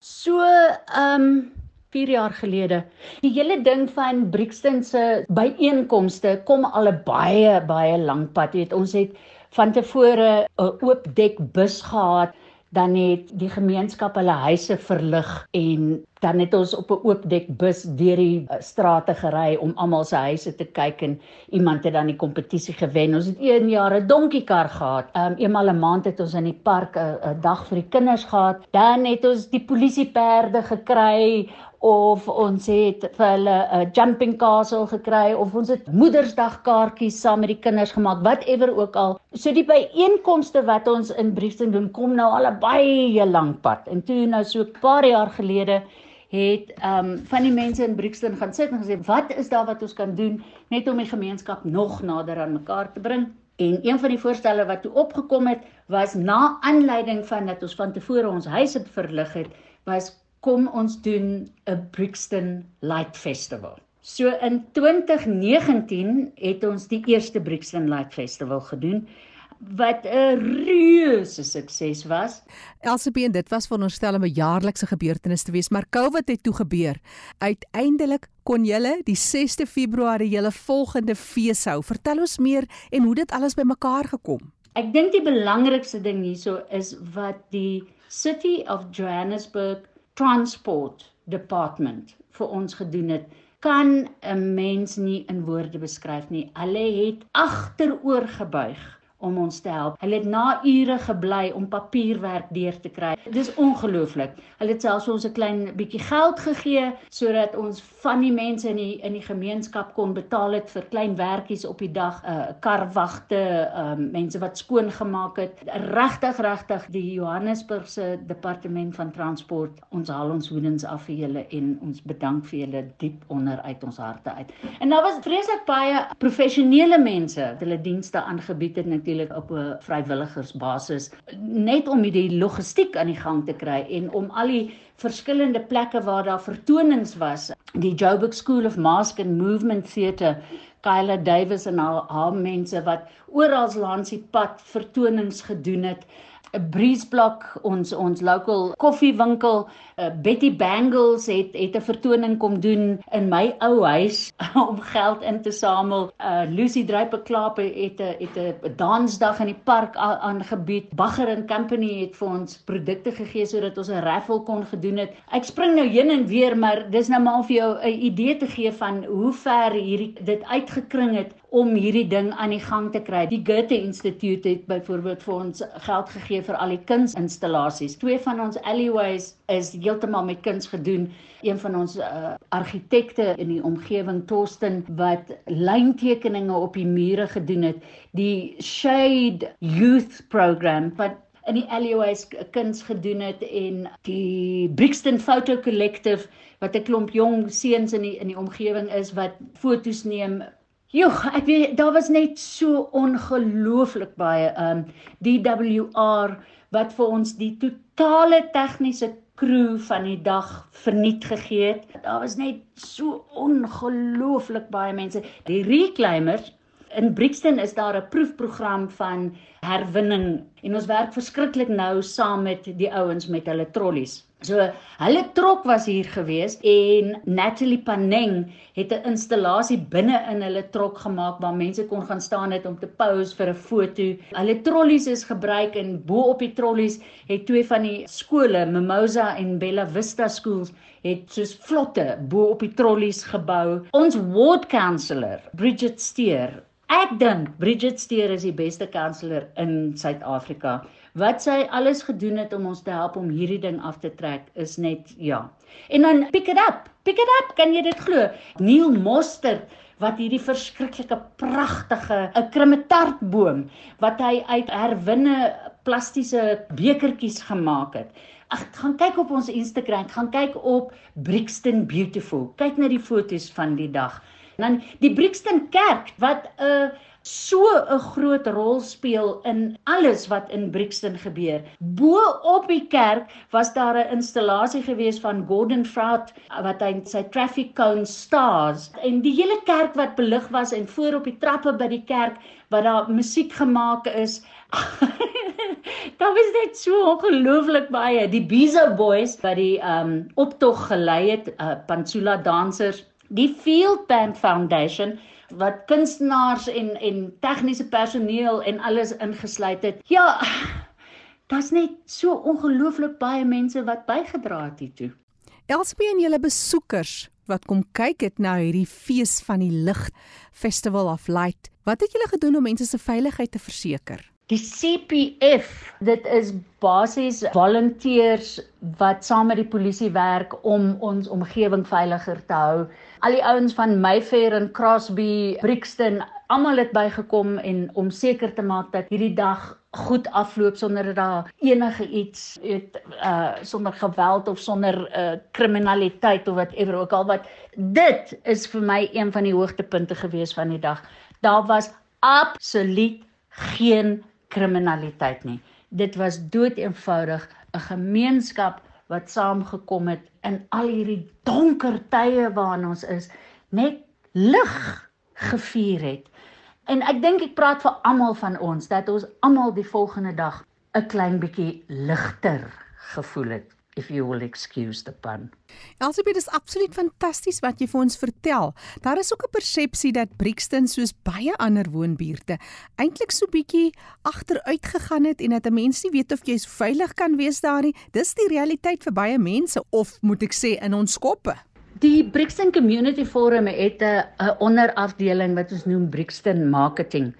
So ehm um, 4 jaar gelede. Die hele ding van Brixton se byeenkomste kom al 'n baie baie lank pad. Jy weet ons het van tevore 'n oop dek bus gehad dan het die gemeenskap hulle huise verlig en dan het ons op 'n oop dek bus deur die uh, strate gery om almal se huise te kyk en iemand het dan die kompetisie gewen. Ons het een jaar 'n donkiekar gehad. Um eenmal 'n maand het ons in die park 'n dag vir die kinders gehad. Dan het ons die polisieperde gekry of ons het vir hulle 'n jumping castle gekry of ons het Moedersdag kaartjies saam met die kinders gemaak, whatever ook al. So die byeenkomste wat ons in Briefston doen kom nou al 'n baie lank pad. En toe nou so 'n paar jaar gelede het ehm um, van die mense in Brixton gaan sit en gesê wat is daar wat ons kan doen net om die gemeenskap nog nader aan mekaar te bring en een van die voorstelle wat toe opgekom het was na aanleiding van dat ons van tevore ons huise verlig het was kom ons doen 'n Brixton Light Festival. So in 2019 het ons die eerste Brixton Light Festival gedoen wat 'n reuse sukses was. Elsabie, dit was veronderstel om 'n jaarlikse gebeurtenis te wees, maar COVID het toe gebeur. Uiteindelik kon julle die 6de Februarie julle volgende fees hou. Vertel ons meer en hoe dit alles bymekaar gekom. Ek dink die belangrikste ding hierso is wat die City of Johannesburg Transport Department vir ons gedoen het kan 'n mens nie in woorde beskryf nie. Hulle het agteroor gebuig om ons te help. Hulle het na ure gebly om papierwerk deur te kry. Dis ongelooflik. Hulle het selfs ons 'n klein bietjie geld gegee sodat ons van die mense in die in die gemeenskap kon betaal het vir klein werkies op die dag, 'n uh, karwagte, um, mense wat skoon gemaak het. Regtig, regtig die Johannesburgse departement van transport. Ons haal ons hoedens af vir julle en ons bedank vir julle diep onder uit ons harte uit. En daar was vreeslik baie professionele mense wat hulle dienste aangebied het natuurlik op 'n vrywilligersbasis net om die logistiek aan die gang te kry en om al die verskillende plekke waar daar vertonings was die Joburg School of Mask and Movement Theatre Kyla Davis en haar, haar mense wat oral langs die pad vertonings gedoen het 'n Breezeblock ons ons local koffiewinkel uh, Betty Bangles het het 'n vertoning kom doen in my ou huis om geld in te samel. Uh, Lucy Druipe Klaap het 'n het 'n dansdag in die park aangebied. Bagger and Company het vir ons produkte gegee sodat ons 'n raffle kon gedoen het. Ek spring nou heen en weer, maar dis nou maar vir jou 'n idee te gee van hoe ver hierdie dit uitgekring het om hierdie ding aan die gang te kry. Die Goethe Instituut het byvoorbeeld vir ons geld gegee vir al die kunsinstallasies. Twee van ons alleyways is heeltemal met kuns gedoen. Een van ons uh, argitekte in die omgewing Torsten wat lyntekeninge op die mure gedoen het. Die Shade Youth Program wat in die alleyways kuns gedoen het en die Brixton Photo Collective wat 'n klomp jong seuns in die in die omgewing is wat fotos neem Joh, ek weet daar was net so ongelooflik baie um DWR wat vir ons die totale tegniese crew van die dag verniet gegee het. Daar was net so ongelooflik baie mense. Die reclaimers in Brixton is daar 'n proefprogram van herwinning en ons werk verskriklik nou saam met die ouens met hulle trollies. So hulle trok was hier gewees en Natalie Paneng het 'n installasie binne in hulle trok gemaak waar mense kon gaan staan het om te pose vir 'n foto. Hulle trollies is gebruik en bo op die trollies het twee van die skole, Mimosa en Bella Vista schools, het soos vlotte bo op die trollies gebou. Ons ward councillor, Bridget Steer. Ek dink Bridget Steer is die beste kanselier in Suid-Afrika wat sy alles gedoen het om ons te help om hierdie ding af te trek is net ja. En dan pick it up. Pick it up, kan jy dit glo? Neil Moster wat hierdie verskriklike pragtige 'n krummetartboom wat hy uit herwinne plastiese bekertjies gemaak het. Ag, gaan kyk op ons Instagram, gaan kyk op Brixton Beautiful. Kyk na die foto's van die dag. En dan die Brixton Kerk wat 'n so 'n groot rol speel in alles wat in Brixton gebeur. Bo op die kerk was daar 'n installasie gewees van Gordon Fraud wat hy sy traffic cone stars en die hele kerk wat belig was en voor op die trappe by die kerk wat daar musiek gemaak is. Daar was net so ongelooflik baie. Die Bizo Boys wat die um optog gelei het, uh, Pantsula dansers, die Field Band Foundation wat kunstenaars en en tegniese personeel en alles ingesluit het. Ja, daar's net so ongelooflik baie mense wat bygedra het hiertoe. Elsbie en julle besoekers wat kom kyk het na hierdie fees van die lig Festival of Light. Wat het julle gedoen om mense se veiligheid te verseker? Die CPF, dit is basies volunteers wat saam met die polisie werk om ons omgewing veiliger te hou. Al die ouens van Mayfair en Crosby, Brixton, almal het bygekom en om seker te maak dat hierdie dag goed afloop sonder dat daar enige iets het uh sonder geweld of sonder uh kriminaliteit of whatever ook al wat dit is vir my een van die hoogtepunte gewees van die dag. Daar was absoluut geen kriminaliteit nie. Dit was dood eenvoudig 'n gemeenskap wat saamgekom het in al hierdie donker tye waarin ons is, net lig gevier het. En ek dink ek praat vir almal van ons dat ons almal die volgende dag 'n klein bietjie ligter gevoel het if you will excuse the pun. Elsabie, dit is absoluut fantasties wat jy vir ons vertel. Daar is ook 'n persepsie dat Brixton soos baie ander woonbuurte eintlik so bietjie agteruit gegaan het en dat 'n mens nie weet of jy veilig kan wees daar nie. Dis die realiteit vir baie mense of moet ek sê in ons koppe. Die Brixton Community Forum het 'n 'n onderafdeling wat ons noem Brixton Marketing.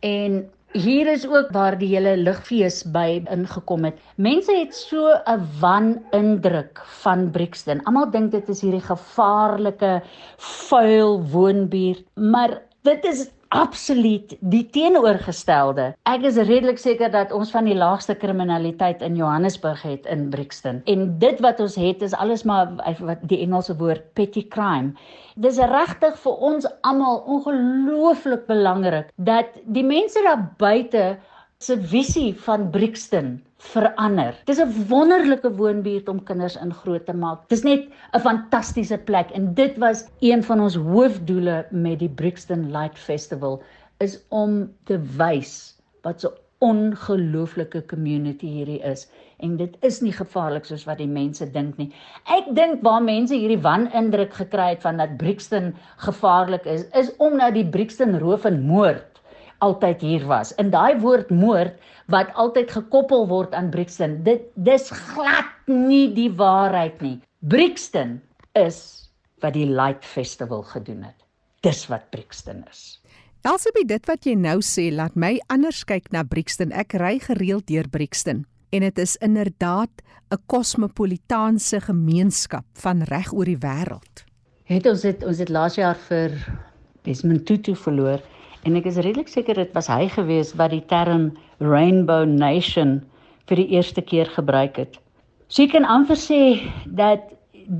En Hier is ook waar die hele ligfees by ingekom het. Mense het so 'n wanindruk van Brixton. Almal dink dit is hierdie gevaarlike, vuil woonbuurt, maar dit is absoluut die teenoorgestelde. Ek is redelik seker dat ons van die laagste kriminaliteit in Johannesburg het in Brixton. En dit wat ons het is alles maar wat die Engelse woord petty crime. Dis regtig vir ons almal ongelooflik belangrik dat die mense daar buite se visie van Brixton verander. Dis 'n wonderlike woonbuurt om kinders in groot te maak. Dis net 'n fantastiese plek en dit was een van ons hoofdoele met die Brixton Light Festival is om te wys wat so ongelooflike community hierdie is en dit is nie gevaarlik soos wat die mense dink nie. Ek dink waar mense hierdie wanindruk gekry het van dat Brixton gevaarlik is, is omdat die Brixton roof en moord altyd hier was. In daai woord moord wat altyd gekoppel word aan Brixton, dit dis glad nie die waarheid nie. Brixton is wat die Light Festival gedoen het. Dis wat Brixton is. Elsabie, dit wat jy nou sê, laat my anders kyk na Brixton. Ek ry gereeld deur Brixton en dit is inderdaad 'n kosmopolitaanse gemeenskap van reg oor die wêreld. Het ons het ons het laas jaar vir Desmond Tutu verloor en ek is redelik seker dit was hy gewees wat die term Rainbow Nation vir die eerste keer gebruik het. So jy kan amper sê dat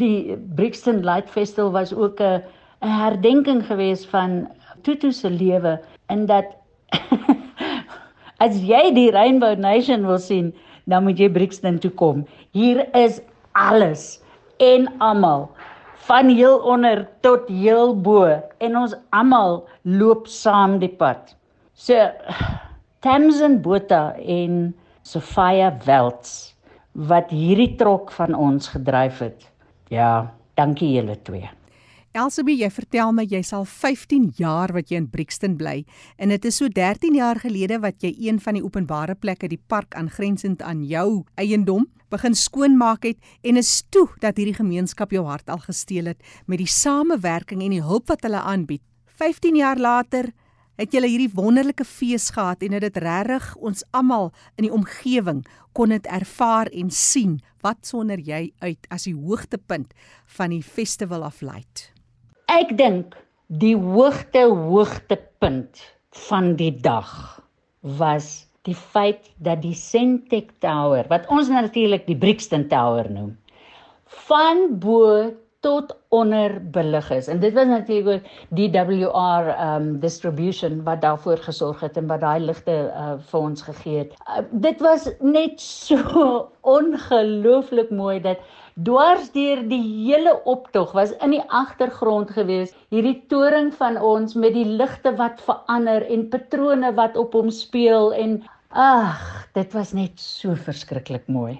die Brixton Light Festival was ook 'n 'n herdenking gewees van Tutu se lewe in dat as jy die Rainbow Nation wil sien, dan moet jy Brixton toe kom. Hier is alles en almal van heel onder tot heel bo en ons almal loop saam die pad. So Tamsin Botha en Sofia Welts wat hierdie trok van ons gedryf het. Ja, dankie julle twee. Elsabie, jy vertel my jy sal 15 jaar wat jy in Brixton bly en dit is so 13 jaar gelede wat jy een van die openbare plekke die park aangrensend aan jou eiendom begin skoonmaak het en is toe dat hierdie gemeenskap jou hart al gesteel het met die samewerking en die hulp wat hulle aanbied. 15 jaar later het julle hierdie wonderlike fees gehad en dit regtig ons almal in die omgewing kon dit ervaar en sien. Wat sonder jy uit as die hoogtepunt van die Festival of Light? Ek dink die hoogte hoogtepunt van die dag was die feit dat die Sentech Tower wat ons natuurlik die Brixton Tower noem van bo tot onder belig is. En dit was natuurlik die WR um distribution wat daarvoor gesorg het en wat daai ligte uh, vir ons gegee het. Uh, dit was net so ongelooflik mooi dat dwars deur die hele optog was in die agtergrond gewees hierdie toring van ons met die ligte wat verander en patrone wat op hom speel en ag dit was net so verskriklik mooi.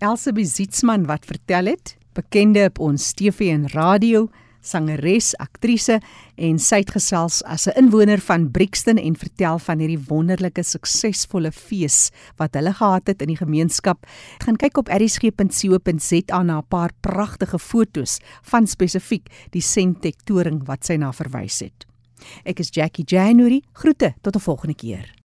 Elsie Besietsman wat vertel het bekende op ons TV en radio, sangeres, aktrise en sy het gesels as 'n inwoner van Brixton en vertel van hierdie wonderlike suksesvolle fees wat hulle gehad het in die gemeenskap. Gaan kyk op erisg.co.za na 'n paar pragtige fotos van spesifiek die Sentech toring wat sy na verwys het. Ek is Jackie January. Groete tot 'n volgende keer.